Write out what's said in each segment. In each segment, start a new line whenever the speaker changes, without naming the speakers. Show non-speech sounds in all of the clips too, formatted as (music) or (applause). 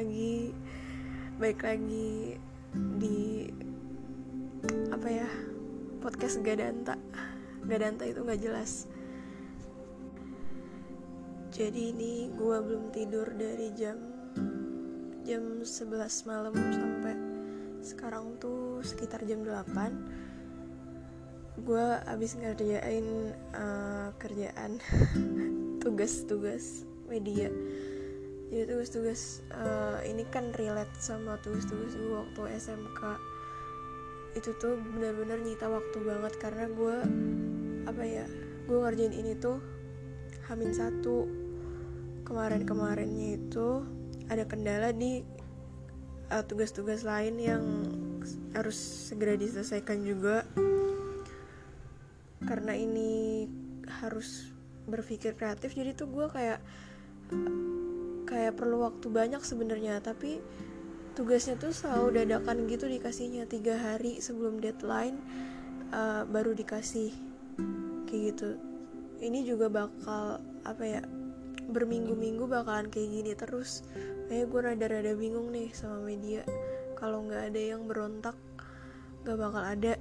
lagi Baik lagi di Apa ya Podcast Gadanta. Gadanta itu gak jelas. Jadi ini gue belum tidur dari jam Jam 11 malam sampai Sekarang tuh sekitar jam 8 Gue abis ngerjain uh, kerjaan (laughs) Tugas-tugas media jadi tugas-tugas uh, ini kan relate sama tugas-tugas gue waktu SMK itu tuh benar-benar nyita waktu banget karena gue apa ya gue ngerjain ini tuh hamin satu. Kemarin-kemarinnya itu ada kendala di uh, tugas-tugas lain yang harus segera diselesaikan juga. Karena ini harus berpikir kreatif jadi tuh gue kayak kayak perlu waktu banyak sebenarnya tapi tugasnya tuh selalu dadakan gitu dikasihnya. Tiga hari sebelum deadline uh, baru dikasih. Kayak gitu. Ini juga bakal apa ya berminggu-minggu bakalan kayak gini terus. Kayak gue rada-rada bingung nih sama media. Kalau nggak ada yang berontak gak bakal ada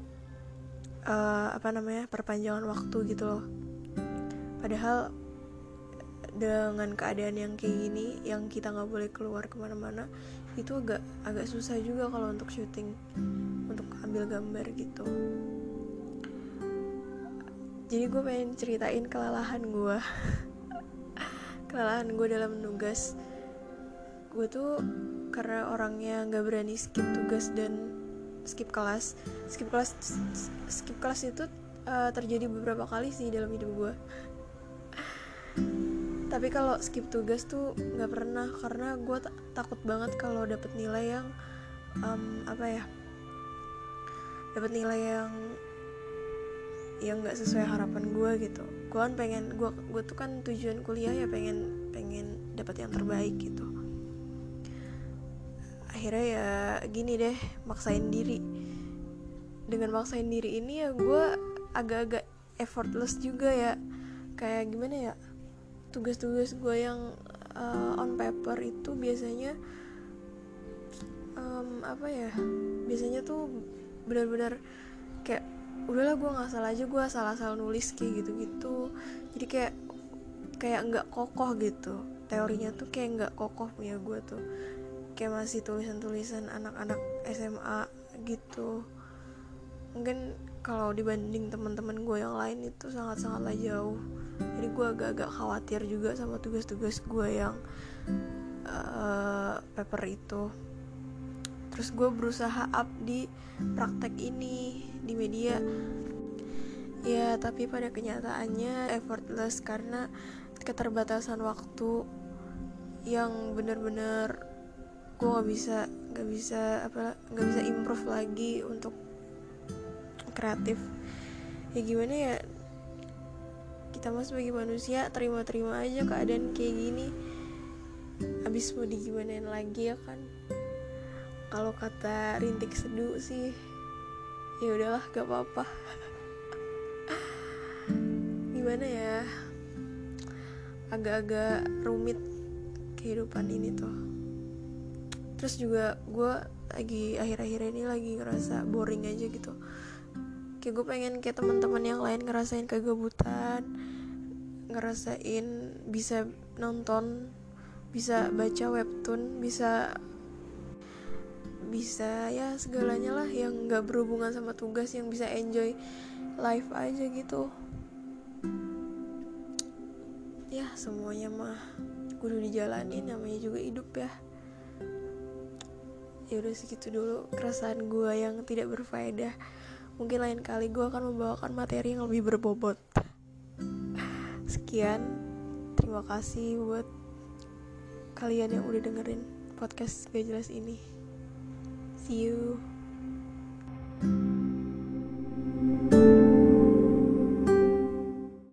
uh, apa namanya perpanjangan waktu gitu loh. Padahal dengan keadaan yang kayak gini yang kita nggak boleh keluar ke mana-mana itu agak agak susah juga kalau untuk syuting untuk ambil gambar gitu. Jadi gue pengen ceritain kelelahan gue. (laughs) Kelelahan gue dalam nugas. Gue tuh karena orangnya nggak berani skip tugas dan skip kelas. Skip kelas skip kelas itu uh, terjadi beberapa kali sih dalam hidup gue tapi kalau skip tugas tuh nggak pernah karena gue takut banget kalau dapet nilai yang um, apa ya dapet nilai yang yang nggak sesuai harapan gue gitu. Gue kan pengen gue gue tuh kan tujuan kuliah ya pengen pengen dapat yang terbaik gitu. Akhirnya ya gini deh maksain diri. Dengan maksain diri ini ya gue agak-agak effortless juga ya. Kayak gimana ya tugas-tugas gue yang uh, on paper itu biasanya um, apa ya biasanya tuh benar-benar kayak udahlah gue nggak salah aja gue salah-salah nulis kayak gitu-gitu. Jadi kayak kayak nggak kokoh gitu. Teorinya tuh kayak nggak kokoh punya gue tuh. Kayak masih tulisan-tulisan anak-anak SMA gitu. Mungkin kalau dibanding teman-teman gue yang lain itu sangat-sangatlah jauh. Jadi gue agak-agak khawatir juga sama tugas-tugas gue yang uh, paper itu. Terus gue berusaha up di praktek ini di media. Ya tapi pada kenyataannya effortless karena keterbatasan waktu yang bener-bener gue nggak bisa nggak bisa apa nggak bisa improve lagi untuk kreatif. Ya gimana ya? Kita mah sebagai manusia terima-terima aja keadaan kayak gini. Abis mau digimanain lagi ya kan? Kalau kata rintik seduh sih ya udahlah gak apa-apa. (laughs) Gimana ya? Agak-agak rumit kehidupan ini tuh. Terus juga gue lagi akhir-akhir ini lagi ngerasa boring aja gitu kayak gue pengen kayak teman-teman yang lain ngerasain kegabutan ngerasain bisa nonton bisa baca webtoon bisa bisa ya segalanya lah yang nggak berhubungan sama tugas yang bisa enjoy life aja gitu. Ya semuanya mah kudu dijalanin namanya juga hidup ya. Ya udah segitu dulu keresahan gue yang tidak berfaedah mungkin lain kali gue akan membawakan materi yang lebih berbobot. Sekian. Terima kasih buat kalian yang udah dengerin podcast gak jelas ini. See you